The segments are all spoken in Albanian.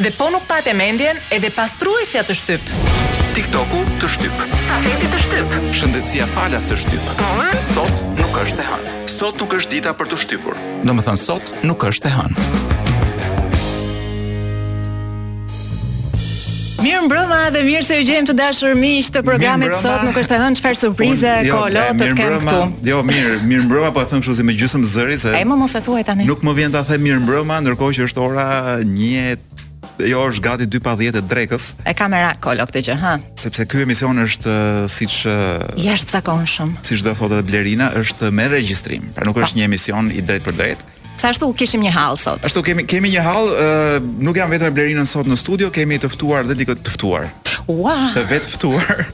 Dhe po nuk pate mendjen edhe pastruesja të shtyp. TikToku të shtyp. Safeti të shtyp. Shëndetësia falas të shtyp. Por sot nuk është e hënë. Sot nuk është dita për të shtypur. Domethënë sot nuk është e hënë. Mirëmbrëma dhe mirë se ju gjejmë të dashur miq të programit Sot nuk është e hënë. Çfarë surprize, Jo Kolo të kem këtu. Jo, mirë, mirëmbrëma, po e them kështu si me gjysmë zëri se. Aj më, mos e thuaj tani. Nuk më vjen ta them mirëmbrëma, ndërkohë që është ora një jo është gati 2 pa 10 e drekës. E ka mera Kolo këtë gjë, ha. Sepse ky emision është si i jashtëzakonshëm. Siç do thoshte edhe Blerina, është me regjistrim, pra nuk është një emision i drejtpërdrejtë. Se ashtu kishim një hall sot. Ashtu kemi kemi një hall, uh, nuk jam vetëm me Blerinën sot në studio, kemi të ftuar dhe dikë të ftuar. Ua. Wow. Të vetëftuar.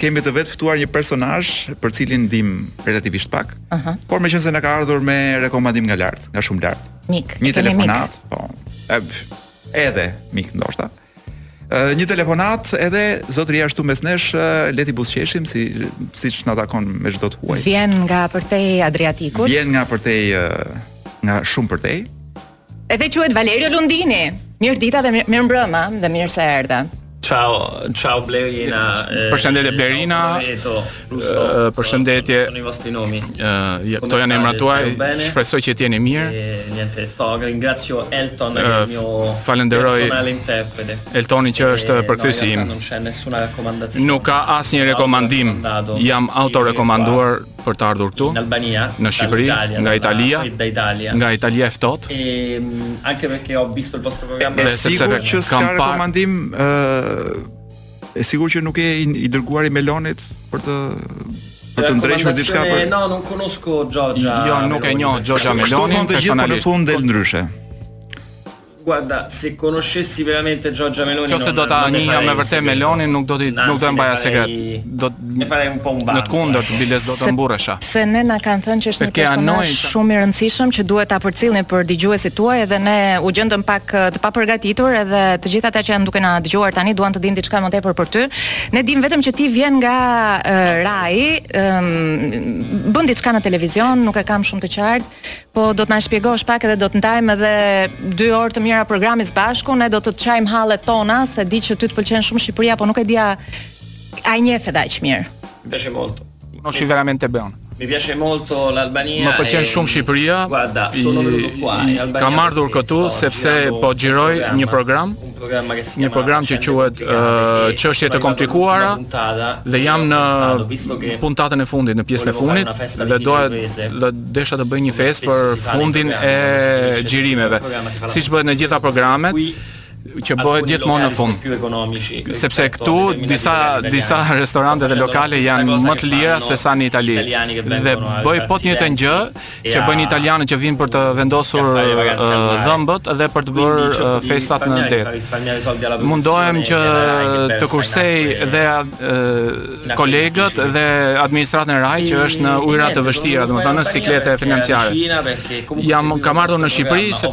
kemi të vetëftuar një personazh për të cilin dimë relativisht pak. Uh -huh. Por meqenëse na ka ardhur me rekomandim nga lart, nga shumë lart. Mik, një telefonatë, po. Edhe mik ndoshta. Një telefonatë edhe zotëria është mes nesh le t'i buzëqeshim si siç na takon me çdo të huaj. Vjen nga përtej Adriatikut. Vjen nga përtej nga shumë përtej. Edhe quhet Valerio Lundini. Mirëdita dhe mirëmbrëma dhe mirë se erdhe. Ciao, ciao Blerina. Përshëndetje Blerina. Përshëndetje. Sono i vostri nomi. Këto janë emrat tuaj. Shpresoj që të jeni mirë. Niente, sto ringrazio Elton che è il mio Falënderoj Eltonin që është përkthyesi im. Nuk ka asnjë rekomandim. Jam autorekomanduar. për të ardhur këtu në Shqipëri nga Italia nga Italia e ftohtë e sigurt që s'ka rekomandim e sigurt që nuk je i dërguar i Melonit për të për të ndrequr diçka për no non conosco Giorgia jo nuk e njoh Giorgia Melonin kështu thonë të gjithë në fund, del ndryshe Guarda, se conoscessi veramente Giorgia Meloni non, non me farei, Nëse do ta njihja me të vërtetë Melonin nuk do t'i nuk do e mbaja sekret. Ne farei un po' un Në të kundërt, biles do të mburresha. Sepse ne na kanë thënë që është një personazh shumë i rëndësishëm që duhet ta përcillni për dëgjuesit tuaj dhe ne u gjendëm pak të papërgatitur edhe të gjithë ata që janë duke na dëgjuar tani duan të dinë diçka më tepër për ty. Ne dimë vetëm që ti vjen nga Rai, bën diçka në televizion, nuk e kam shumë të qartë. Po do të na shpjegosh pak edhe do të ndajmë edhe dy orë të mira programi së bashku, ne do të të çajmë hallet tona, se di që ty të pëlqen shumë Shqipëria, po nuk e di a e njeh edhe aq mirë. Mi piace molto. Conosci veramente bene. Mi piace molto l'Albania. Më pëlqen e... shumë Shqipëria. Guarda, sono venuto qua. Kam ardhur këtu sepse po xhiroj një program. një program që quhet çështje të komplikuara dhe jam në puntatën e fundit në pjesën e fundit dhe do të desha të bëj një festë për fundin e xhirimeve siç bëhet në gjithë programet që bëhet gjithmonë në fund. Sepse këtu disa disa restorante dhe lokale janë më të lira se sa në Itali. Dhe bëj po të njëjtën gjë, që bëjnë italianët që vijnë për të vendosur dhëmbët dhe për të bërë festat në det. Mundohem që të kursej dhe kolegët dhe administratën e RAI që është në ujra të vështira, domethënë në siklete financiare. Jam kam ardhur në Shqipëri se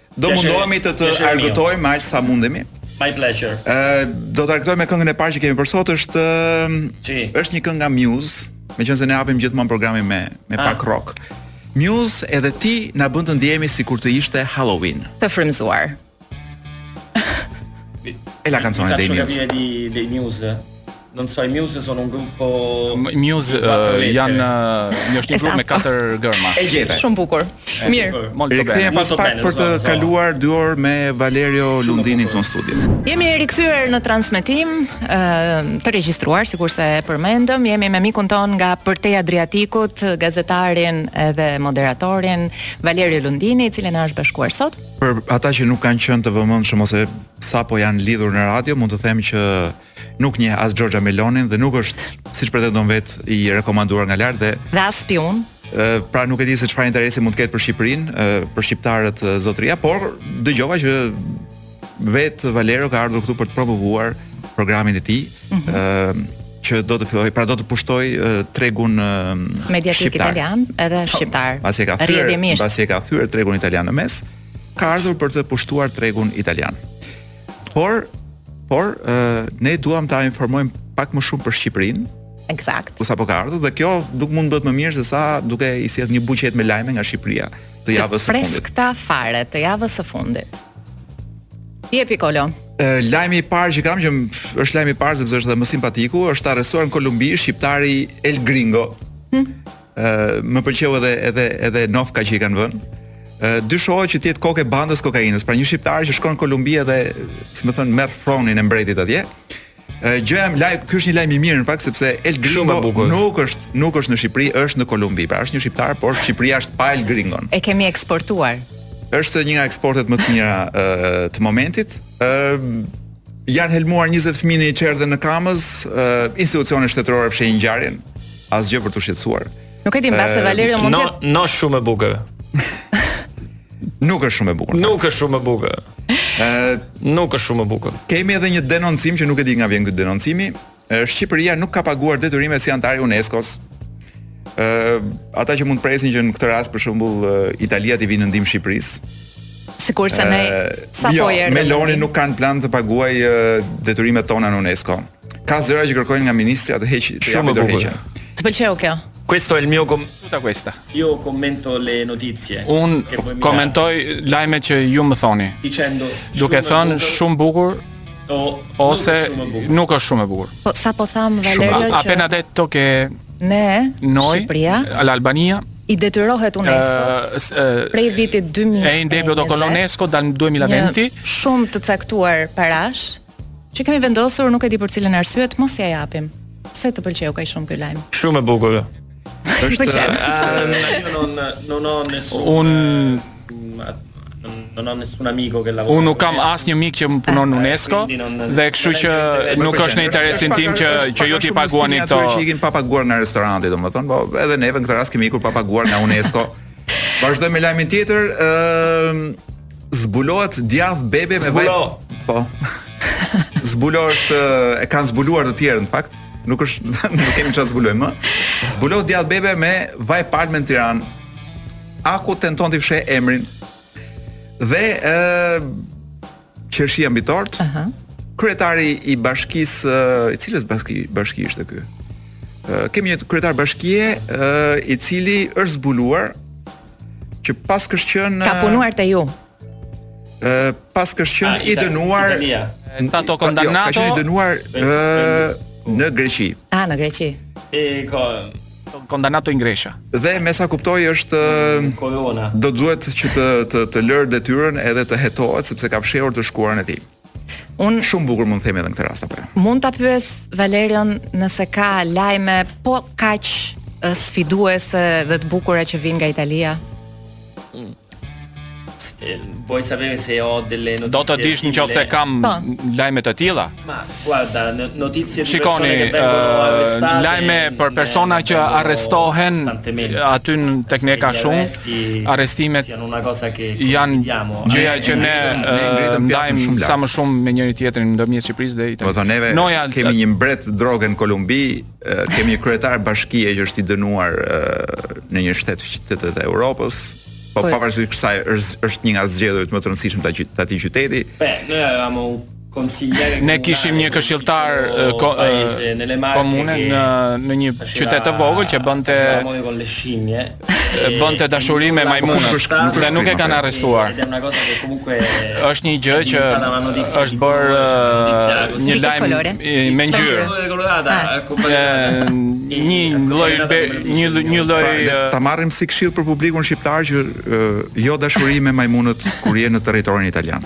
Do mundohemi të të argëtojmë aq sa mundemi. My pleasure. Ë do të të argëtojmë me këngën e parë që kemi për sot është është një këngë nga Muse, meqenëse ne hapim gjithmonë programin me me ah. pak rock. Muse edhe ti na bën të ndjehemi sikur të ishte Halloween. Të frymëzuar. È la canzone dei Muse. Dei Muse. Don't say Muse sono un gruppo Muse janë një është një grup me katër gërma. E gjete. Shumë bukur. Mirë. Rikthehemi pas pak për të kaluar 2 orë me Valerio Lundinin këtu në studio. Jemi rikthyer në transmetim, të regjistruar sikurse e përmendëm, jemi me mikun tonë nga përtej Adriatikut, gazetarin edhe moderatorin Valerio Lundini, i cili na është bashkuar sot. Për ata që nuk kanë qenë të vëmendshëm ose sapo janë lidhur në radio, mund të them që Nuk njeh as Xhorxha Melonin dhe nuk është, siç pretendon vetë, i rekomanduar nga lart dhe Dhe as spiun? pra nuk e di se çfarë interesi mund të ketë për Shqipërinë, për shqiptarët zotëria, por dëgjova që vetë Valerio ka ardhur këtu për të promovuar programin e tij, mm -hmm. që do të fillojë, pra do të pushtojë tregun mediatik italian edhe po, shqiptar. Pasi e ka thyer, pasi e ka thyer tregun italian në mes, ka ardhur për të pushtuar tregun italian. Por por uh, ne duam ta informojmë pak më shumë për Shqipërinë. Eksakt. Ku sapo ka ardhur dhe kjo nuk mund të bëhet më mirë se sa duke i sjell një buqet me lajme nga Shqipëria të javës së fundit. Të freskëta fare të javës së fundit. Jepi kolo. Lajmi i parë që kam që është lajmi i parë sepse është dhe më simpatiku, është arrestuar në Kolumbi shqiptari El Gringo. Hmm? më pëlqeu edhe edhe edhe nofka që i kanë vënë. Ë dyshohet që të jetë koka e bandës së kokainës, pra një shqiptar që shkon në Kolumbi edhe, si me thënë, merr fronin e mbretit atje. Ë gjë jam lajm, ky është një lajm i mirë në fakt sepse El Gringo nuk është nuk është në Shqipëri, është në Kolumbi. Pra është një shqiptar, por Shqipëria është pa El Gringon. E kemi eksportuar. Është një nga eksportet më të mira të momentit. Ë janë helmuar 20 fëmijë në çerdhe në Kamëz, institucione shtetërore fshehin ngjarjen. Asgjë për të shqetësuar. Nuk e di mbase Valerio mund të jetë no shumë e bukur. Nuk është shumë e bukur. Nuk është shumë e bukur. Ë, nuk është shumë e bukur. Kemi edhe një denoncim që nuk e di nga vjen ky denoncimi. Shqipëria nuk ka paguar detyrimet si anëtare e UNESCO-s. Ë, ata që mund të presin që në këtë rast për shembull Italia t'i vijë në ndihmë Shqipërisë. Sikurse ne sapo jo, erdhëm. Meloni nuk ka në plan të paguajë detyrimet tona në UNESCO. Ka zëra që kërkojnë nga ministrja të heqë të japë dorëheqjen. Të pëlqeu kjo? Questo è il mio com- tutta questa. Io commento le notizie. Unë komentoj lajmet që ju më thoni. Dicendo duke thënë shumë bukur o, ose nuk është shumë e bukur. Po sapo i thamë Valerios që Appena detto che ne noi Shqipëria l'Albania i detyrohet UNESCO-s prej vitit 2000 è in debito con l'UNESCO dal 2020 shumë të caktuar parash Që kemi vendosur, nuk e di për cilën arsye të mos ia japim. Pse të pëlqeu kaq shumë ky lajm? Shumë e bukur. Është io non ho nessun amico che lavora. Unë nuk kam asnjë mik që më punon në eh, UNESCO dhe kështu që nuk është në interesin tim që që ju t'i paguani këto. Ato që ikin pa paguar nga restoranti, domethënë, po edhe neve në këtë rast kemi ikur pa paguar nga UNESCO. Vazhdojmë me lajmin tjetër. Ëm Zbulohet djath bebe me vaj. Zbulo. Po. Zbulohet e kanë zbuluar të tjerë në fakt. Nuk është nuk kemi çfarë zbulojmë më. Zbulohet djathë bebe me vaj palme në Tiranë. AKU tenton t'i fshehë emrin. Dhe ë qershia mbi tortë. Ëh. Uh -huh. Kryetari i bashkisë, i cilës bashki bashkie ishte ky? Ë kemi një kryetar bashkie, ë i cili është zbuluar që paskësh qenë Ka punuar te ju. ë paskësh qenë Ah, i Ita- dënuar Italia. È stato jo, ka condannato qenë i dënuar ë në Greqi. Ah, në Greqi. È condannato in Grecia. Dhe me sa kuptoj është ë, korona. do duhet që të të të lërë detyrën edhe të hetohet sepse ka fshehur të shkuarën e tij. Unë shumë bukur mund të them edhe në këtë rast apo jo. Mund ta pyes Valerion nëse ka lajme po kaq sfiduese dhe të bukura që vijnë nga Italia. Mm. Vuoi sapere se ho delle notizie Do të dish në qofë se kam po. lajme të tilla Ma, guarda, notizie di persone che vengono arrestate Lajme për persona që arrestohen aty te ne ka shumë Arrestimet janë gjëja që ne ndajmë sa më shumë me njëri-tjetrin ndërmjet Shqipërisë dhe Italisë. Do të neve Noja, kemi një mbret droge në Kolumbi, kemi një kryetar bashkie që është i dënuar në një shtet qytet të Europës. Po, po pavarësisht kësaj është është një nga të zgjedhurit më të rëndësishme të atij qyteti. Po, ne jam Ne kishim një këshilltar komune në në një qytet të vogël që bënte bënte dashuri me majmunët dhe nuk e kanë arrestuar. Është një gjë që është bërë një lajm me ngjyrë. Një lloj një një lloj pra, ta marrim si këshillë për publikun shqiptar që jo dashuri me majmunët kur je në territorin italian.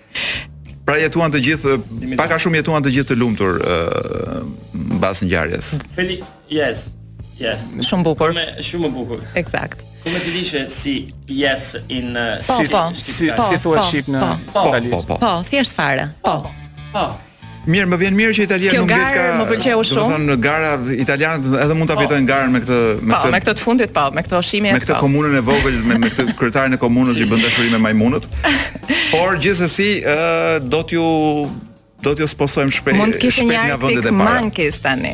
Pra jetuan të gjithë, pak a shumë jetuan të gjithë të lumtur ë mbas ngjarjes. Feli, yes. Yes. Shumë bukur. Po, shumë bukur. Eksakt. Ku më zilish si yes in uh, po, si po, si, po, si thua po, si në po, po, po, po, po, thjesht fare. Po. Po. Mirë, më vjen mirë që Italia nuk del ka. Kjo më pëlqeu shumë. Do të thonë garën italianët edhe mund ta po. fitojnë garën me këtë me po, këtë. Po, me këtë të fundit po, me këtë ushqimin e. Me këtë po. komunën e vogël, me me këtë kryetarin e komunës që bën dashuri me majmunët. Por gjithsesi, ë do t'ju do t'ju sponsorojmë shpejt. Mund të kishte një Arctic Monkeys tani.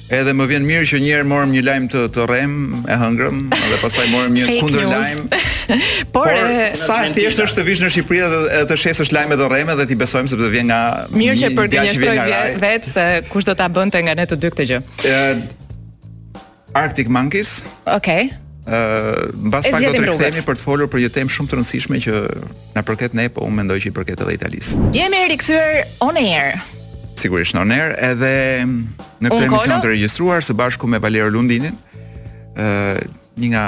Edhe më vjen mirë që një herë morëm një lajm të të rrem, e hëngrëm dhe pastaj morëm një kundër lajm. Por, Por e... sa e thjeshtë është të vish në Shqipëri dhe të shesësh lajme të rreme dhe t'i besojmë sepse vjen nga Mirë që për të njëjtë vetë se kush do ta bënte nga ne të dy këtë gjë. Arctic Monkeys. Okej. Okay. Ëh, uh, mbas pak do të rikthehemi për të folur për një temë shumë të rëndësishme që Na përket ne, po unë mendoj që i përket edhe Italisë. Jemi rikthyer on air. Sigurisht on air edhe në këtë emision të regjistruar së bashku me Valerio Lundinin, ë një nga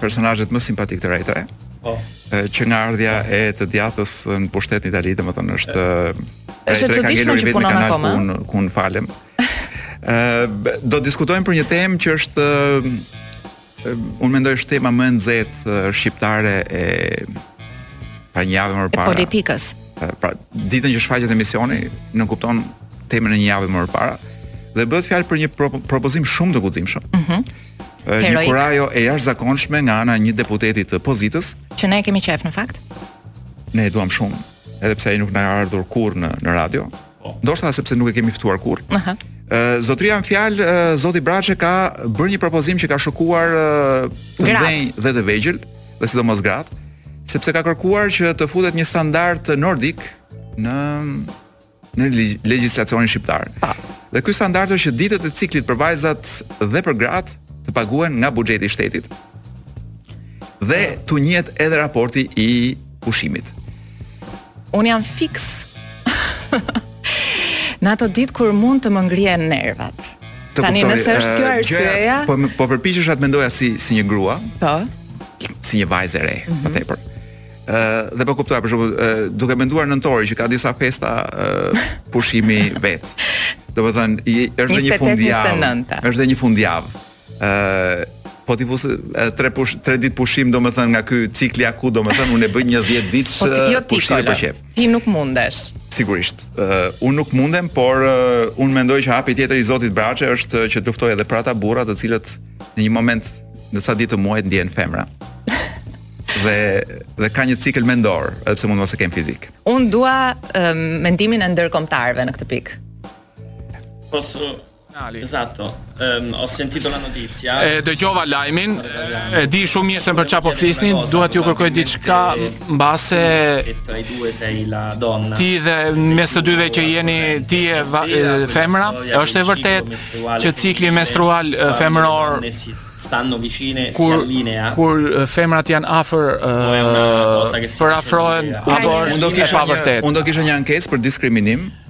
personazhet më simpatik të Rai Tre. Po. Që nga ardhja e të djathtës në pushtet në Itali, domethënë është është e çuditshme që punon akoma. Ku unë falem. Ë do të diskutojmë për një temë që është Unë mendoj është tema më e nxehtë shqiptare e pra një javë më parë. Politikës. Pra ditën që shfaqet emisioni, nënkupton temën e një javë më parë dhe bëhet fjalë për një pro propozim shumë të guximshëm. Ëh. Mm -hmm. Një kurajo e jashtëzakonshme nga ana e një deputeti të pozitës, që ne e kemi qejf në fakt. Ne e duam shumë, edhe pse ai nuk na ka ardhur kurrë në në radio. ndoshta sepse nuk e kemi ftuar kurrë. Uh -huh. Zotria në fjalë, Zoti Braçe ka bërë një propozim që ka shokuar të mëdhenj dhe të vegjël, dhe sidomos gratë, sepse ka kërkuar që të futet një standard nordik në në legjislacionin shqiptar. Po. Dhe ky standard është që ditët e ciklit për vajzat dhe për gratë të paguhen nga buxheti i shtetit dhe t'u njihet edhe raporti i pushimit. Unë jam fiks Në ato ditë kur mund të më ngrihen nervat Të Tani kuptoj, nëse është kjo eh, arsyeja Po, po përpiqesha të mendoja si, si një grua Po Si një vajzë e re mm -hmm. Tepër Uh, dhe po kuptoj për shembull uh, duke menduar nëntori që ka disa festa uh, pushimi vet. Domethënë është dhe një fundjavë. Është dhe një fundjavë. po ti vësh tre push tre ditë pushim domethënë nga ky cikli aku domethënë unë e bëj një 10 ditë po ti, jo ti, për qef. Ti nuk mundesh. Sigurisht. Uh, unë nuk mundem, por uh, unë mendoj që hapi tjetër i Zotit Braçe është që të luftojë edhe për ata burra të cilët në një moment në disa ditë të muajit ndihen femra. dhe dhe ka një cikël mendor, edhe pse mund mos e kenë fizik. Unë dua um, mendimin e ndërkombëtarëve në këtë pikë. Po Esatto, ehm, ho sentito la notizia. E eh, dëgjova lajmin, e di shumë mirë se për çfarë po flisni, dua t'ju kërkoj diçka mbase ti dhe mes të dyve që jeni ti je femra, është e vërtetë që cikli menstrual femëror stanno vicine kur, si allinea kur femrat janë afër uh, përafrohen apo është e pavërtetë. Unë do kisha një ankesë për diskriminim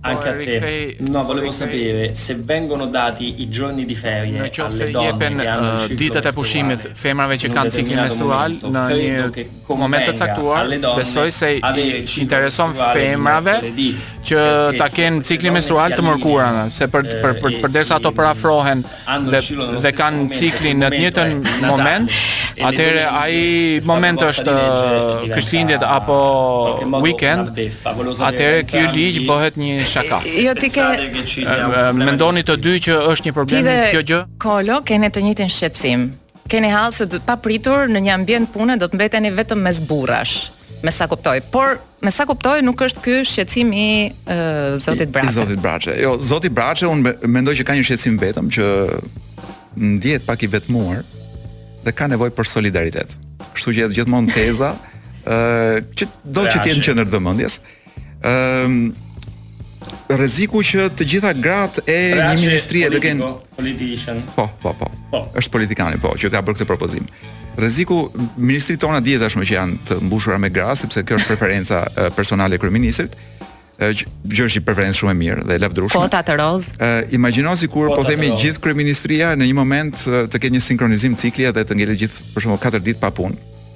Anche a te. No, volevo sapere se vengono dati i giorni di ferie. Në qoftë se jepen ditët e pushimit femrave që kanë ciklin menstrual në një moment të caktuar, besoj se i intereson femrave që ta kenë ciklin menstrual të mërkurën, se për për për përderisa ato përafrohen dhe, dhe kanë ciklin në të njëjtën moment, atëherë ai moment është Krishtlindjet apo weekend, atëherë ky ligj bëhet një shaka. Jo ti ti mendoni të dy që është një problem kjo gjë? Paolo keni të njëjtin shqetësim. Keni hall se të papritur në një ambient pune do të mbeteni vetëm mes burrash, me sa kuptoj. Por me sa kuptoj nuk është ky shqetësim i e, zotit Braçe. I zotit Braçe. Jo, zoti Braçe unë mendoj që ka një shqetësim vetëm që ndjehet pak i vetmuar dhe ka nevojë për solidaritet. Kështu që është gjithmonë teza ë që do që të jetë në qendër të vëmendjes. Ëm rreziku që të gjitha gratë e një ministrie të kenë politician. Po, po, po, po. Është politikani, po, që ka bërë këtë propozim. Rreziku ministritë tona dihet tashmë që janë të mbushura me gra, sepse kjo është preferenca personale e kryeministrit që është një preferencë shumë e mirë dhe e lavdërueshme. Kuotat rozë. Ë imagjino sikur po themi gjithë kryeministria në një moment të ketë një sinkronizim cikli dhe të ngelet gjithë për shembull 4 ditë pa punë.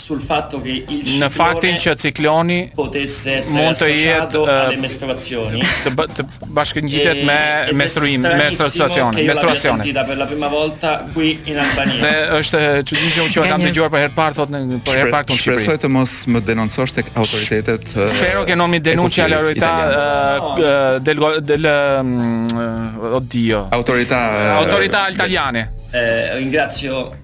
në faktin që cikloni mund të jetë të bashkëngjitet me menstruim, me menstruacionin, menstruacionin. Dhe është e çuditshme që kam dëgjuar për herë të parë thotë në për herë të parë këtu. Shpresoj të mos më denoncosh tek autoritetet. Spero che non mi denunci alla autorità del del oddio. Autorità autorità italiane. Eh, ringrazio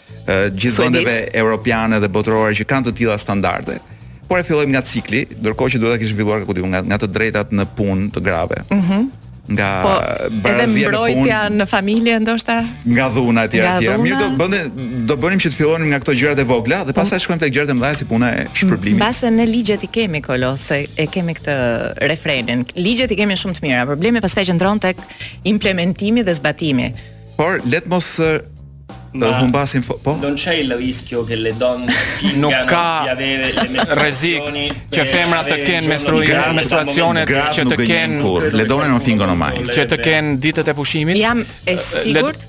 gjithë vendeve europiane dhe botërore që kanë të tilla standarde. Por e fillojmë nga cikli, ndërkohë që duhet ta kishim filluar ku di unë nga nga të drejtat në punë të grave. Ëh. Mm nga po, edhe mbrojtja në, në familje ndoshta nga dhuna etj etj. Mirë do bënte do bënim që të fillonim nga këto gjërat e vogla dhe pastaj po. shkojmë tek gjërat e mëdha si puna e shpërblimit. Mbase në ligjet i kemi kolo se e kemi këtë refrenin. Ligjet i kemi shumë të mira. Problemi pastaj qëndron tek implementimi dhe zbatimi. Por le të mos Do të humbasin fo, po. Non c'è il rischio che le donne nuk ka rrezik që femrat të kenë menstruacione, menstruacione që të kenë kur le donne non fingono mai. Që të kenë ditët e pushimit. Jam i sigurt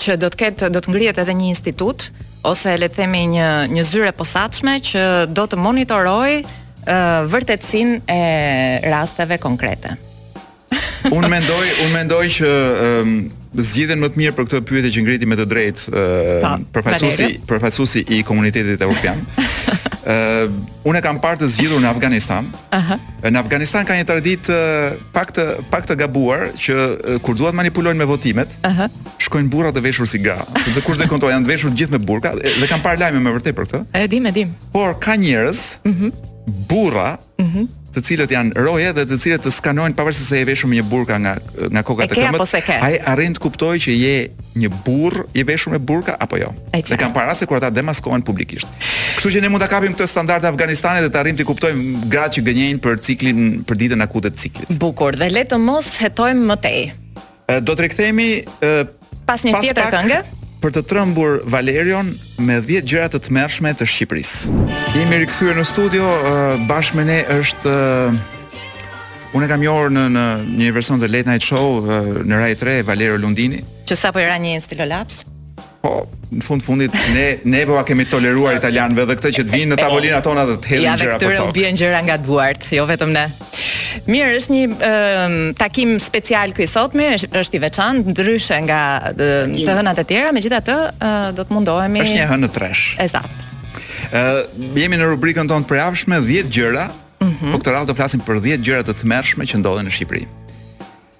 që do të ketë do të ngrihet edhe një institut ose le të themi një një zyrë e posaçme që do të monitorojë vërtetësinë e rasteve konkrete. Unë mendoj, unë mendoj që um, zgjidhjen më të mirë për këtë pyetje që ngriti me të drejtë uh, përfaqësuesi përfaqësuesi i komunitetit evropian. Uh, unë kam parë të zgjidhur në Afganistan. Aha. Uh, në Afganistan ka një traditë uh, pak të pak të gabuar që uh, kur duan manipulojnë me votimet, Aha. Uh, shkojnë burra të veshur si gra, sepse kush do t'i kontrollojë, janë të veshur gjithë me burka dhe kam parë lajme me të vërtetë për këtë. E dim, e dim. Por ka njerëz, mm burra Mhm. Mm të cilët janë roje dhe të cilët të skanojnë pavarësisht se je veshur me një burka nga nga koka te këmbët. Ai arrin të kuptojë që je një burrë i veshur me burka apo jo. E dhe kam parë se kur ata demaskohen publikisht. Kështu që ne mund ta kapim këtë standard të Afganistanit dhe të arrijmë të kuptojmë gratë që gënjejnë për ciklin për ditën akute të ciklit. Bukur dhe le të mos hetojmë më tej. Do të rikthehemi pas një tjetër kënge për të trëmbur Valerion me 10 gjëra të tmerrshme të Shqipërisë. Jemi rikthyer në studio, bashkë me ne është Unë e kam njohur në në një version të Late Night Show në Rai 3 Valerio Lundini, që sapo i ra një stilolaps. Po, në fund fundit ne ne ua kemi toleruar italianëve dhe këtë që të vijnë në tavolinat tona dhe të hedhin ja, gjëra për tokë. Ja, këtyre u bien gjëra nga duart, jo vetëm ne. Mirë, është një um, takim special ky sot me, është i veçantë, ndryshe nga të, të hënat e tjera, megjithatë uh, do të mundohemi. Është një hënë tresh. Ekzakt. Ë, uh, jemi në rubrikën tonë të përjavshme 10 gjëra. Mm -hmm. Po këtë radhë do flasim për 10 gjëra të tmerrshme që ndodhin në Shqipëri.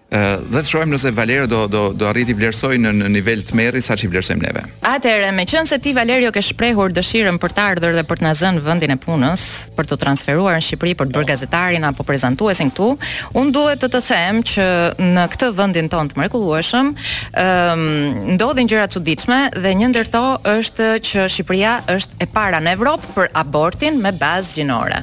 Dhe të shohim nëse Valerio do do do arrijë t'i vlerësojë në në nivel tmerri sa ç'i vlerësojmë neve. Atëherë, meqenëse ti Valerio ke shprehur dëshirën për të ardhur dhe për të na zënë vendin e punës, për t'u transferuar në Shqipëri për të bërë gazetarin apo prezantuesin këtu, unë duhet të të them që në këtë vendin tonë të mrekullueshëm, ë ndodhin gjëra të çuditshme dhe një ndër to është që Shqipëria është e para në Evropë për abortin me bazë gjinore.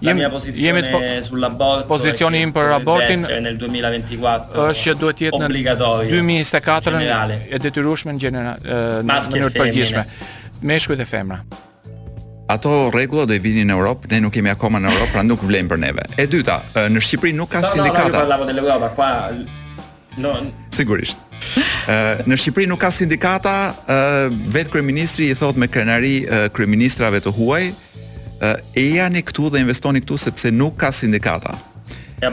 La mia posizione po, sull'aborto pozicioni im për abortin është që duhet të jetë në 2024 e detyrueshme në gjeneral në mënyrë të përgjithshme. Meshkuj dhe femra. Ato rregulla do i vinin në Europë, ne nuk jemi akoma në Europë, pra nuk vlejnë për neve. E dyta, në Shqipëri nuk ka sindikata. No, sigurisht. në Shqipëri nuk ka sindikata, vetë kryeministri i thotë me krenari kryeministrave të huaj, ejani këtu dhe investoni këtu sepse nuk ka sindikata. Ja.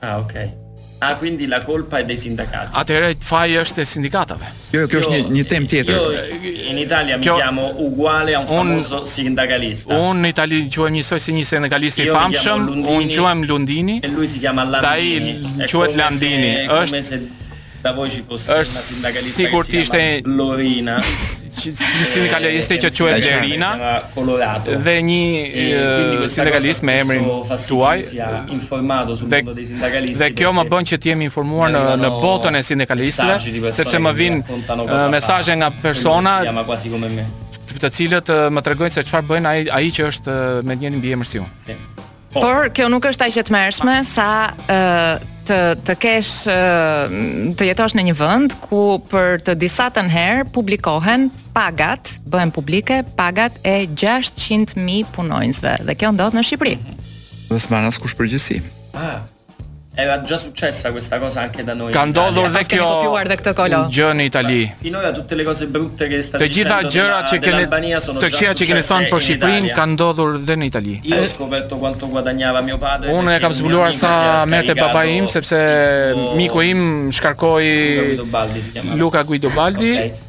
Ah, okay. Ah quindi la colpa è dei sindacati. Atëherë faji është i sindikatave. Jo, jo kjo është një një temë tjetër. Jo, in Italia mi chiamo uguale a un famoso sindacalista. Unë në Itali quhem njësoj si një sindakalist i famshëm, unë quhem Lundini. E lui si chiama Landini. Ai quhet Landini. Është Është sikur të ishte Lorina sindikaliste që quhet Lorina dhe një sindikalist me emrin tuaj informato sul mondo dei sindacalisti dhe kjo më bën që të jem informuar në në botën e sindikalistëve sepse më vijnë mesazhe nga persona të cilët më tregojnë se çfarë bëjnë ai ai që është me një mbiemër si unë. Por kjo nuk është aq e tmerrshme sa ë uh, të të kesh uh, të jetosh në një vend ku për të disatën herë publikohen pagat, bëhen publike pagat e 600.000 punonjësve dhe kjo ndodh në Shqipëri. Dhe s'mban askush përgjegjësi. Ah. È già successa questa cosa anche da noi. Ka ndodhur dhe kjo. Kopjuar dhe këtë kolo. Gjë në Itali. Finora tutte le cose brutte che sta Të gjitha gjërat që keni të këqija që keni thënë për Shqipërinë kanë ndodhur dhe në Itali. Io ho scoperto quanto guadagnava mio padre. Unë e kam zbuluar sa merrte babai im sepse miku im shkarkoi Luca Guidobaldi.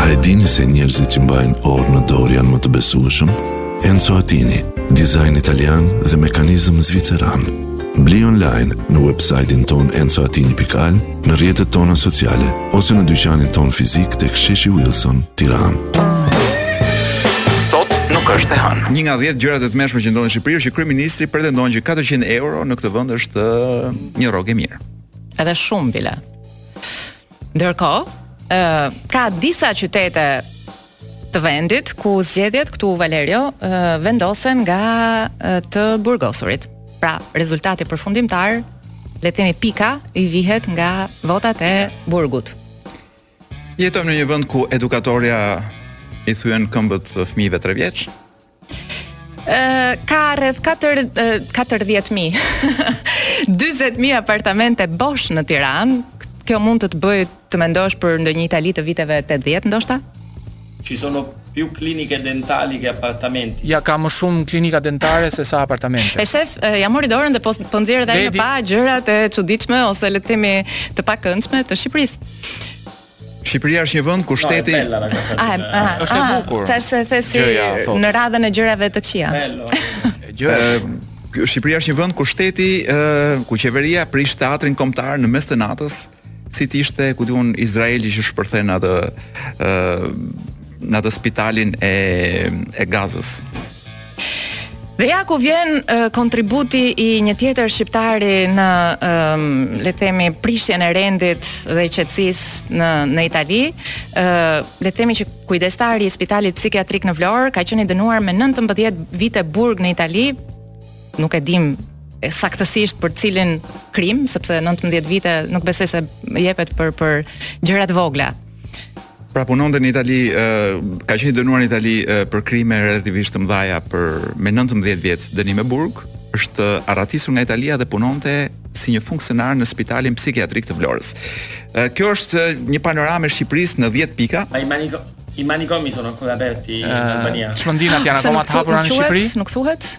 A e dini se njerëzit që mbajnë orë në dorë janë më të besueshëm? Enzo Attini, dizajn italian dhe mekanizëm zviceran. Bli online në website-in tonë enzoattini.al, në rrjetet tona sociale, ose në dyqanin tonë fizik tek sheshi Wilson, Tiranë. Sot nuk është e hënë. Një nga 10 gjërat e tmerrshme që ndodhin në Shqipëri është që kryeministri pretendon që 400 euro në këtë vend është një rrogë e mirë. Edhe shumë bile. Ndërkohë, ë ka disa qytete të vendit ku zgjedhjet këtu Valerio vendosen nga të burgosurit. Pra, rezultati përfundimtar, le të themi pika i vihet nga votat e burgut. Jetojmë në një vend ku edukatorja i thyen këmbët fëmijëve 3 vjeç, ka rreth 4 40000 40000 apartamente bosh në Tiranë. Kjo mund të të bëjë të mendosh për ndonjë Itali të viteve 80 ndoshta? Ci sono più cliniche dentali che appartamenti. Ja ka më shumë klinika dentare se sa apartamente. E shef, ja mori dorën dhe po po nxjerr edhe ti pak gjërat e çuditshme ose le të themi të pakëndshme të Shqipërisë. Shqipëria është një vend ku shteti është e bukur. Tashi se the s'i në radhën e gjërave të këqija. Gjë. Shqipëria është një vend ku shteti, ku qeveria prish teatrin kombëtar në mes të natës, si të ishte, ku di unë, Izraeli që shpërthen atë në atë spitalin e e Gazës. Dhe ja ku vjen uh, kontributi i një tjetër shqiptari në um, le të themi prishjen e rendit dhe qetësisë në në Itali, ë uh, le të themi që kujdestari i spitalit psikiatrik në Vlorë ka qenë i dënuar me 19 vite burg në Itali. Nuk e dimë saktësisht për cilin krim, sepse 19 vite nuk besoj se jepet për për gjëra të vogla. Pra punonte në Itali, ka qenë i dënuar në Itali për krime relativisht të mëdha për me 19 vjet dënim me burg, është arratisur nga Italia dhe punonte si një funksionar në spitalin psikiatrik të Vlorës. Kjo është një panoramë e Shqipërisë në 10 pika. I manico i manicomi sono ancora aperti in Albania. Çmendinat janë akoma të hapura në Shqipëri? Nuk thuhet?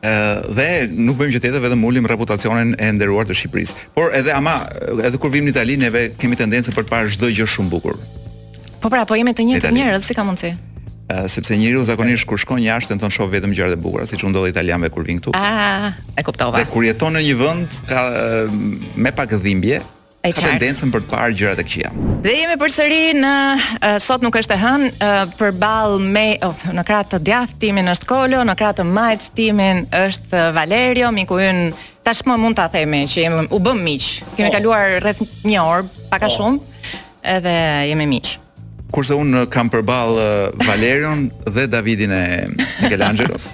Dhe nuk bëjmë gjë tjetër vetëm ulim reputacionin e nderuar të Shqipërisë. Por edhe ama edhe kur vim në Itali neve kemi tendencën për të parë çdo gjë shumë bukur. Po pra, po jemi të njëjtë njerëz, si ka mundsi? Uh, sepse njeriu zakonisht kur shkon jashtë tenton të shoh vetëm gjërat e bukura, siç u ndodh italianëve kur vin këtu. Ah, e kuptova. Dhe kur jeton në një vend ka me pak dhimbje, E ka tendencën për të parë gjërat e këqija. Dhe jemi përsëri në uh, sot nuk është e hënë uh, përballë me oh, në krah të djathtë timin është Kolo, në krah të majtë timin është uh, Valerio, miku ynë tashmë mund ta themi që jemi u bëm miq. Kemi oh. kaluar rreth një orë, pak a oh. shumë, edhe jemi miq. Kurse un kam përball Valerion dhe Davidin e Michelangelos.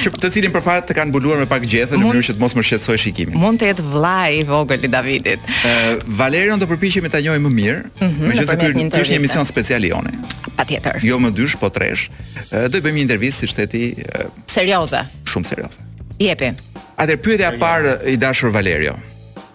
Që të cilin për fat e kanë mbuluar me pak gjethe në mënyrë që të mos më shqetësoj shikimin. Mund të jetë vllai i vogël i Davidit. Ë Valerion do përpiqemi ta njohim më mirë, mm -hmm, megjithëse ky është një emision special i joni. Patjetër. Jo më dysh, po tresh. Do i bëjmë një intervistë si i thonë serioze. Shumë serioze. Jepi. Atëherë pyetja e parë i dashur Valerio.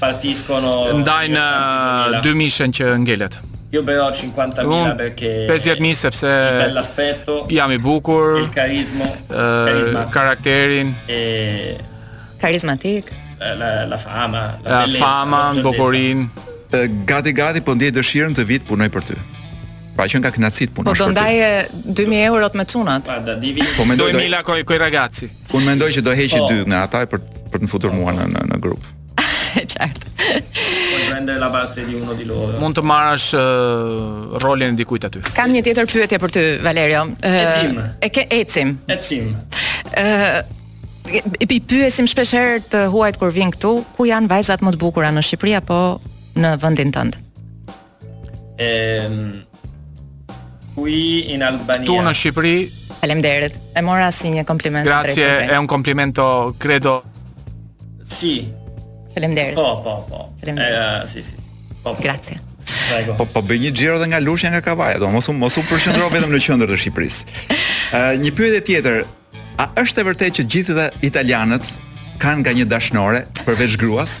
Ndaj 2000-shën që ngelet. Io per 50.000 Unë perché 50.000 sepse l'aspetto, jam i bukur, il carisma, uh, karakterin, e karizmatik, la, la fama, la, la fama, bukurin. Gati gati po ndjej dëshirën të vij të punoj për ty. Pra që ka kënaqësi të punosh po për ty. Po do ndaje 2000 eurot me çunat. Pa da divi. Po mendoj duemila coi coi ragazzi. Unë mendoj që do heqi po. dy nga ata për për të futur mua në në, në grup. E qartë. Puoi prendere la parte di uno di loro. Mund të marrësh uh, rolin e dikujt aty. Kam një tjetër pyetje për ty, Valerio. Uh, ecim. Okej ecim. Ecim. Ë uh, i pyesim shpesh herë të huajt kur vijnë këtu, ku janë vajzat më të bukura në Shqipëri apo në vendin tënd? Ehm Qui in Albania. Këtu në Shqipëri. Faleminderit. E mora si një kompliment. Grazie, è un complimento, credo. Sì. Faleminderit. Po, po, po. Faleminderit. Eh, sì, sì. Po, po. Grazie. Po po bëj një xhiro edhe nga Lushnja nga Kavaja, do mos u mos u përqendro vetëm në qendër të Shqipërisë. Ë uh, një pyetje tjetër, a është e vërtetë që gjithë italianët kanë nga një dashnore përveç gruas?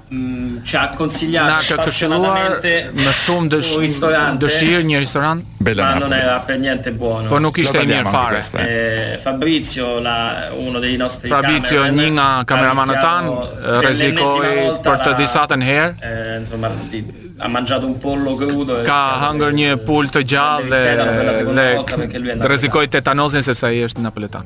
Na ka këshilluar me shumë dëshirë një restoran Bella Na. Po nuk ishte i mirë fare. Fabrizio la uno dei nostri Fabrizio një nga kameramanët tanë rrezikoi për të disatën herë. Ha mangiato un pollo crudo. Ka hëngër një pulë të gjallë dhe rrezikoi tetanozin sepse ai është napoletan.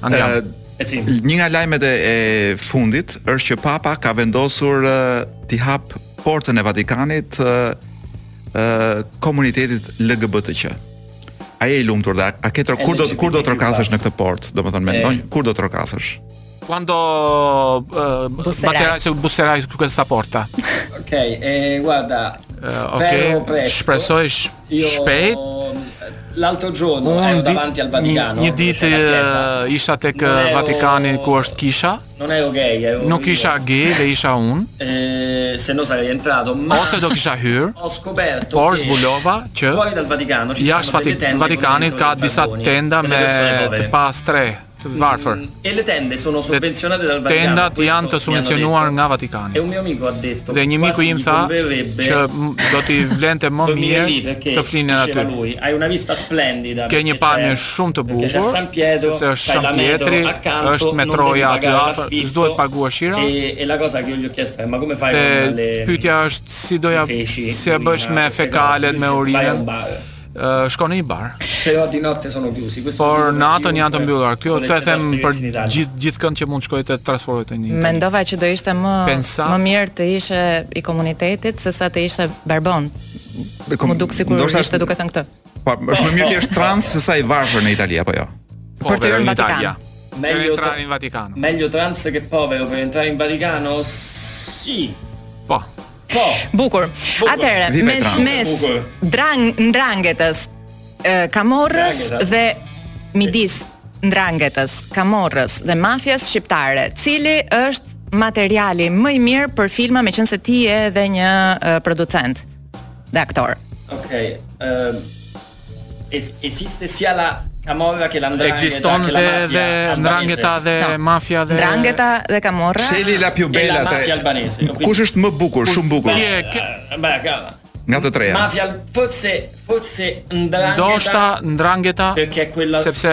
Andiamo. Ecim. Një nga lajmet e, e fundit është që Papa ka vendosur e, t'i hap portën e Vatikanit e, e, komunitetit LGBTQ. A je i lumtur dhe a, a ke tro, kur do kur do trokasësh në këtë portë, domethënë mendon kur do trokasësh? Quando uh, Busserai. batterai, se busserai su questa porta. Ok, e guarda, Eh, spero ok, presto. shpresoj sh- shpejt. L'altro giorno, unë di, një, një ditë isha tek Vatikani ku është kisha. Nuk isha gay dhe isha unë. Se no sarei entrato, ma ose do kisha hyrë. Por zbulova që jashtë Vatikanit ka disa tenda me të pastrehë. të varfër. E le tende sono subvencionate dal Vaticano. Tendat janë të subvencionuar nga Vatikani. E un mio amico ha detto. Dhe një miku im tha që do t'i vlente më mirë të flinin aty. Lui, hai una vista splendida. Ke një pamje shumë të bukur. C'è San Pietro, sepse është San Pietri, është metroja aty afër, s'do të paguash qira. E e la cosa che io gli ho chiesto è ma come fai con le Pyetja është si do ia si e bësh me fekalet me urinën. shko në një bar. Hera di natë të sonë gjusi. Por natën janë të mbyllura. Kjo të them për gjithë gjithkënd që mund të shkojë të transferohet në një. Mendova që do ishte më mirë të ishe i komunitetit se sa të ishe barbon. Më duk sikur do ishte duke thënë këtë. Po, është më mirë të jesh trans se sa i varfër në Itali apo jo. Po, për të hyrë në Vatikan. Meglio entrare in Vaticano. Meglio trans che povero per entrare in Vaticano. Sì. Po. Po. Bukur. Atëherë, mes mes drang ndrangetës, kamorrës dhe midis ndrangetës, kamorrës dhe mafias shqiptare, cili është materiali më i mirë për filma me qënë se ti je dhe një uh, producent dhe aktor. Okej, okay, uh, Esiste sia la Camorra che la Ndrangheta Ekziston dhe dhe Ndrangheta dhe no. mafia dhe Ndrangheta dhe Camorra Scegli la più bella la mafia albanese Kush është më bukur, shumë bukur Kje, kje Ba, ka Nga të treja Mafia, forse, forse Ndrangheta Ndoshta Ndrangheta Sepse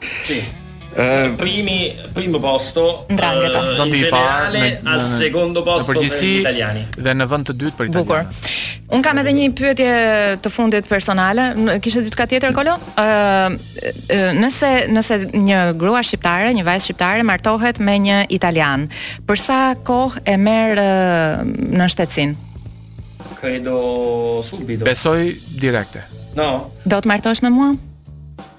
Sì. Ë primi, primo posto. Ndrangheta. Eh, vendi i parë al secondo posto per gli italiani. Dhe në vend të dytë për italianin. Bukur. Un kam edhe një pyetje të fundit personale. Kishte diçka tjetër kolo? Ë eh, nëse nëse një grua shqiptare, një vajzë shqiptare martohet me një italian, për sa kohë e merr eh, nënshtetësinë? Credo subito. Besoj direkt. No. Do të martohesh me mua?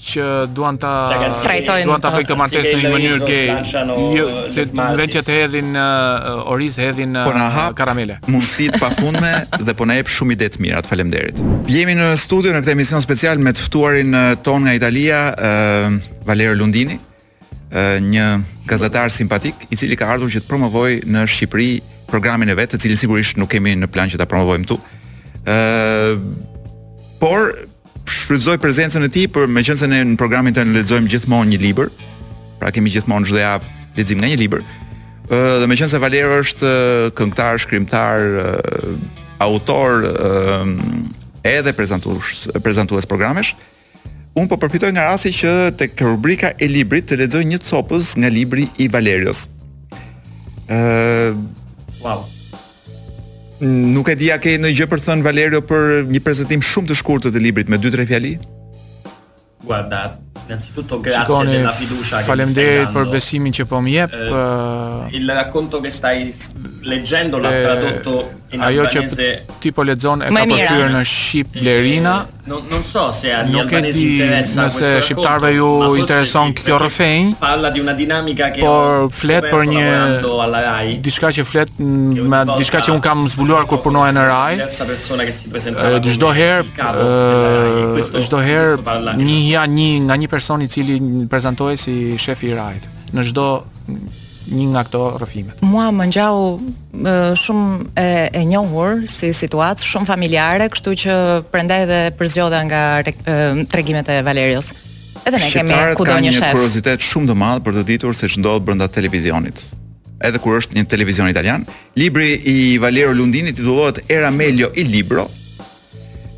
që duan ta trajtojnë duan ta bëjnë këtë martesë në një mënyrë gay jo që në vend që të hedhin uh, oriz hedhin uh, karamele mundësi të pafundme dhe po na jep shumë ide të mira të falenderoj jemi në studio në këtë emision special me të ftuarin uh, tonë nga Italia uh, Valerio Lundini një gazetar simpatik, i cili ka ardhur që të promovojë në Shqipëri programin e vet, të cilin sigurisht nuk kemi në plan që ta promovojmë këtu. Ëh, por shfrytëzoj prezencën e tij për meqenëse ne në programin tonë lexojmë gjithmonë një libër. Pra kemi gjithmonë çdo javë lexim nga një libër. Ë dhe meqenëse Valerio është këngëtar, shkrimtar, autor, ë edhe prezantues, prezantues programesh, Unë po përfitoj nga rasti që tek rubrika e librit të lexoj një copëz nga libri i Valerios. Ë uh, Wow. Nuk e di a ke ndonjë gjë për të thënë Valerio për një prezantim shumë të shkurtër të librit me 2-3 fjali? Guarda, innanzitutto grazie Shikoni, della fiducia che Faleminderit për besimin që po më jep. Eh, eh, il racconto che stai leggendo l'ha eh, tradotto in ajo që ti po lexon e ka përkthyer në shqip Blerina. Non, non so se agli Nuk e di nëse shqiptarëve ju intereson kjo rrëfenjë. Parla di una dinamica che por flet për një diçka që flet me diçka që un kam zbuluar kur punoja në Rai. Çdo herë çdo herë njihja një nga një person i cili prezantohej si shefi i Rait në çdo një nga këto rrëfimet. Mua më ngjau shumë e e njohur si situatë, shumë familjare, kështu që prandaj edhe përzgjodha nga tregimet e Valerios. Edhe ne kemi kudo një shef. Një kuriozitet shumë të madh për të ditur se ç'ndodh brenda televizionit. Edhe kur është një televizion italian, libri i Valerio Lundinit titullohet Era meglio il libro,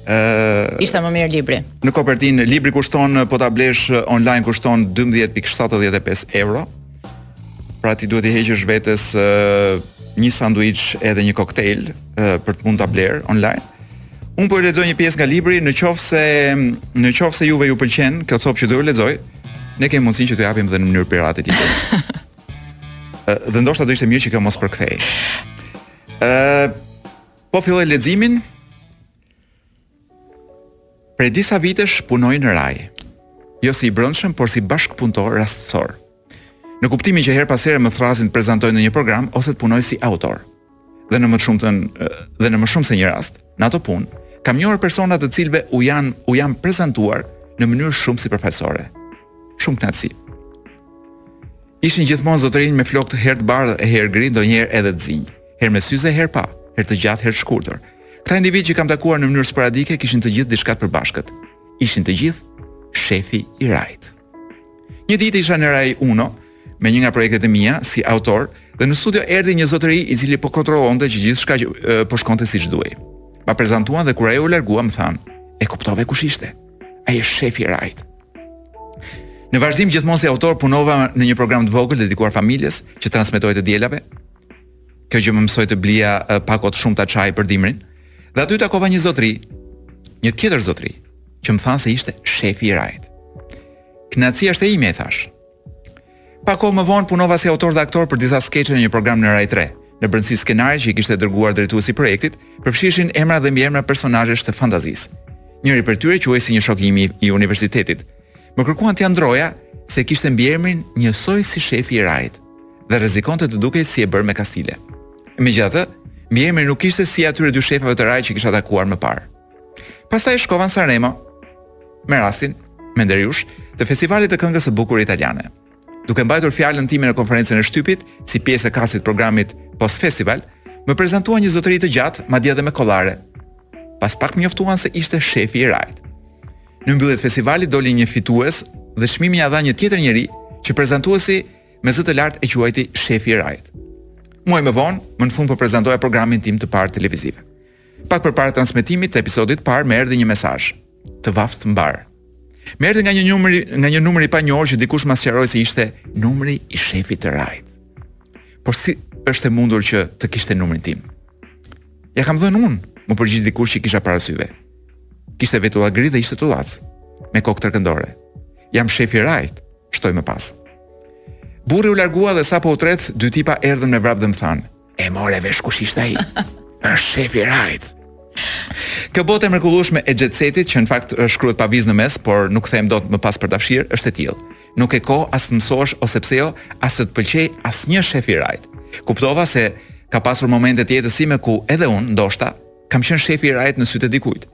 Ëh, ishte më mirë libri. Në kopertinë libri kushton po ta blesh online kushton 12.75 euro. Pra ti duhet t'i heqësh vetes uh, një sanduiç edhe një koktejl uh, për të mund ta bler online. Un po e lexoj një pjesë nga libri, në qoftë se në qoftë se juve ju pëlqen kjo copë që do ju lexoj, ne kemi mundësinë që t'ju japim dhe në mënyrë pirate librin. dhe ndoshta do ishte mirë që kjo mos përkthehej. Ëh, Po filloj leximin. Prej disa vitesh punoj në Raj. Jo si i brendshëm, por si bashkëpunëtor rastësor. Në kuptimin që herë pas here më thrasin të prezantoj ndonjë program ose të punoj si autor. Dhe në më shumë të dhe në më shumë se një rast, në ato punë, kam njohur persona të cilëve u jam u jam prezantuar në mënyrë shumë sipërfaqësore. Shumë kënaqësi. Ishin gjithmonë zotërinj me flokët herë të bardhë e herë gri, ndonjëherë edhe të zinj. herë me syze, herë pa, herë të gjatë, herë të shkurtër. Këta individë që kam takuar në mënyrë sporadike kishin të gjithë diçka të përbashkët. Ishin të gjithë shefi i Rajt. Një ditë isha në Rai Uno me një nga projektet e mia si autor dhe në studio erdhi një zotëri i cili po kontrollonte që gjithçka po shkonte siç duhej. Ma prezantuan dhe kur ai u largua më thanë, "E kuptove kush ishte? Ai është shefi i Rajt." Në vazhdim gjithmonë si autor punova në një program të vogël dedikuar familjes që transmetohej të dielave, Gjë që më mësoi të blija pako të shumta çaji për dimrin. Dhe aty takova një zotri, një tjetër zotri, që më thanë se ishte shefi i Rajt. Knaqsia është e ime, i thash. Pak kohë më vonë punova si autor dhe aktor për disa skeçe në një program në Rai 3. Në brëndësi skenarët që i kisha dërguar drejtuesit të projektit, përfshinin emra dhe mbiemra personazhesh të fantazisë. Njëri prej tyre quhej si një shok i imi i universitetit. Më kërkuan t'ia ndroja se kishte mbiemrin njësoj si shefi i Rait. dhe rrezikonte të dukej si e bërë me kastile. Megjithatë, mbiemri nuk ishte si atyre dy shefave të raj që kisha takuar më parë. Pastaj shkova në Sanremo me rastin menderjush të festivalit të këngës së bukur italiane. Duke mbajtur fjalën time në konferencën e shtypit si pjesë e kastit programit Post Festival, më prezantuan një zotëri të gjatë, madje edhe me kollare. Pas pak më njoftuan se ishte shefi i rajt. Në mbyllje të festivalit doli një fitues dhe çmimin ia dha një tjetër njeri që prezantuesi me zë të lartë e quajti shefi i rajit. Muaj më vonë, më në fund po prezantoja programin tim të parë televiziv. Pak përpara transmetimit të episodit të parë më erdhi një mesazh të vaftë mbarë. Më erdhi nga një numër nga një numër i panjohur që dikush ma sqaroi se ishte numri i shefit të rajit. Por si është e mundur që të kishte numrin tim? Ia kam dhënë unë, më përgjigj dikush që kisha para syve. Kishte vetulla gri dhe ishte tullac, me kokë trekëndore. Jam shefi i rajt, shtoi më pas. Burri u largua dhe sapo u tret, dy tipa erdhën me vrap dhe më thanë, e more vesh kush ishte ai, është shefi i rajt. Kjo botë e mrekullueshme e jet setit që në fakt shkruhet pa vizë në mes, por nuk kthehem dot më pas për ta fshirë, është e tillë. Nuk ke kohë as të mësohesh ose pse jo, as të të pëlqejë asnjë shef i rajt. Kuptova se ka pasur momente të jetës sime ku edhe unë, ndoshta, Kam qenë shefi i Rajt në sytë e dikujt.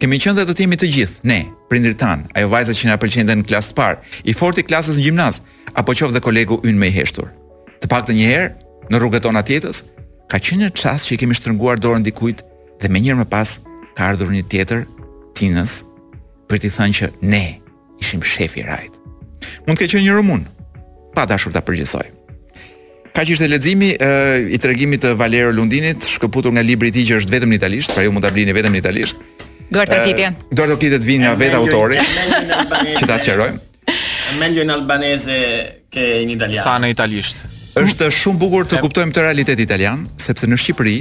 Kemi qenë dhe do të jemi të gjithë, ne, prindërit tanë, ajo vajza që na pëlqente në klasë të parë, i fortë i klasës në gjimnaz, apo qoftë dhe kolegu ynë më i heshtur. Të paktën një herë, në rrugët tona të jetës, ka qenë një çast që i kemi shtrënguar dorën dikujt dhe menjëherë më pas ka ardhur një tjetër, tinëz, për t'i thënë që ne, ishim shefi i rajt. Mund të ketë qenë një rumun, pa dashur ta përgjithësoj. Kaq ishte leximi i tregimit të Valerio Lundinit, shkëputur nga libri i tij që është vetëm në italisht, pra ju mund ta blini vetëm në italisht. Duartrokitje. Duartrokitjet vijnë nga vetë autori. Që ta sqarojmë. Meglio in albanese Che in italiano. Sa në italisht. Është shumë bukur të kuptojmë këtë realitet italian, sepse në Shqipëri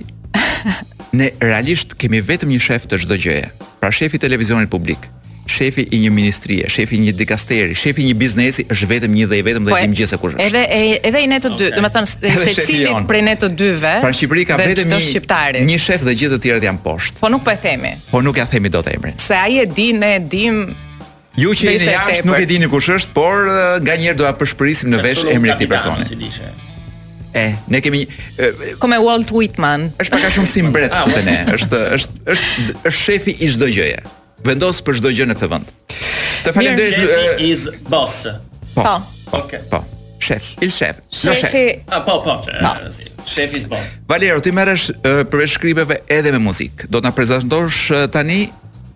ne realisht kemi vetëm një shef të çdo gjëje. Pra shefi i televizionit publik, shefi i një ministrie, shefi i një dikasteri, shefi i një biznesi është vetëm një dhe i vetëm dhe po, dimë të gjithë se kush është. Edhe e, edhe i ne të dy, okay. domethënë secilit prej ne të dyve. Pra në Shqipëri ka vetëm një shqiptari. Një shef dhe gjithë të tjerët janë poshtë. Po nuk po e themi. Po nuk ia themi dot emrin. Se ai e di, ne e dimë, Ju që jeni jashtë nuk e dini kush është, por nganjëherë do ta përshpërisim në vesh emrin e këtij personi. E, ne kemi Come Walt Whitman. Është pak a shumë si mbret ah, këtu ne. Është është është është shefi i çdo gjëje. Vendos për çdo gjë në këtë vend. Të faleminderit. Shefi is boss. Po. po. po. Okej. Po. Shef, il shef. Shefi, shef. a ah, po, po. Shefi is boss. Valerio, ti merresh përveç shkrimeve edhe me muzikë. Do të na prezantosh tani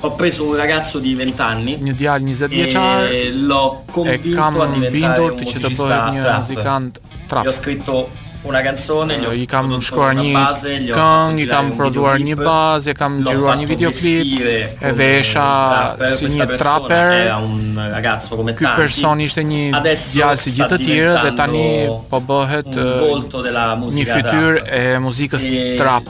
Ho preso un ragazzo di vent'anni Një djalë njëzet vjeçar e kam bindur që të bëhet një muzikant trap. Io ho scritto una canzone, gli ho i kam shkruar një këngë, i kam prodhuar një bazë, i kam xhiruar një videoklip, e vesha si një trapper. Ky person ishte një djalë si gjithë të tjerët dhe tani po bëhet një fytyrë e muzikës trap.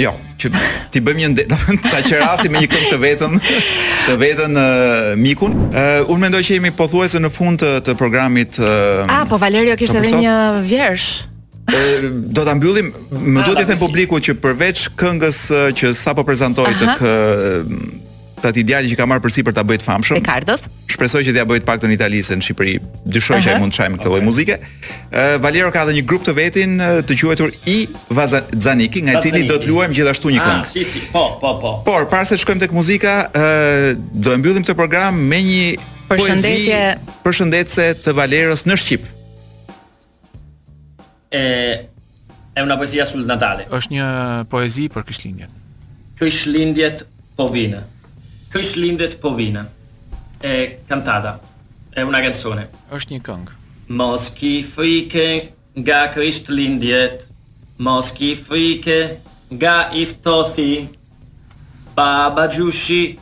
Jo, që t'i bëjmë një nder, ta qerasim me një këngë të vetëm, të vetën uh, mikun. Uh, unë mendoj që jemi pothuajse në fund të, të programit. Uh, A, po Valerio kishte edhe një vjershë. Do ta mbyllim, më duhet t'i them publikut që përveç këngës që sapo prezantoi te kë ka atij djali që ka marrë përsipër ta bëjë të famshëm. Ricardos. Shpresoj që t'ia bëjë të paktën në Itali se në Shqipëri. dyshoj që ai mund të çajë me këtë lloj muzike. Ë Valero ka edhe një grup të vetin ë, të quajtur I Vazaniki, nga i cili do të luajmë gjithashtu një Ah, këngë. si, si, po, po, po. Por para se të shkojmë tek muzika, ë do e mbyllim këtë program me një Përshëndetje. poezi përshëndetëse të Valeros në shqip. e è una poesia sul Natale. Është një poezi për Krishtlindjen. Krishtlindjet po vijnë. Krishtlindjet po vijnë. È cantata. È una canzone. Është një këngë. Mos ki frikë nga Krishtlindjet. Mos ki frikë nga i ftohti. Babagjyshi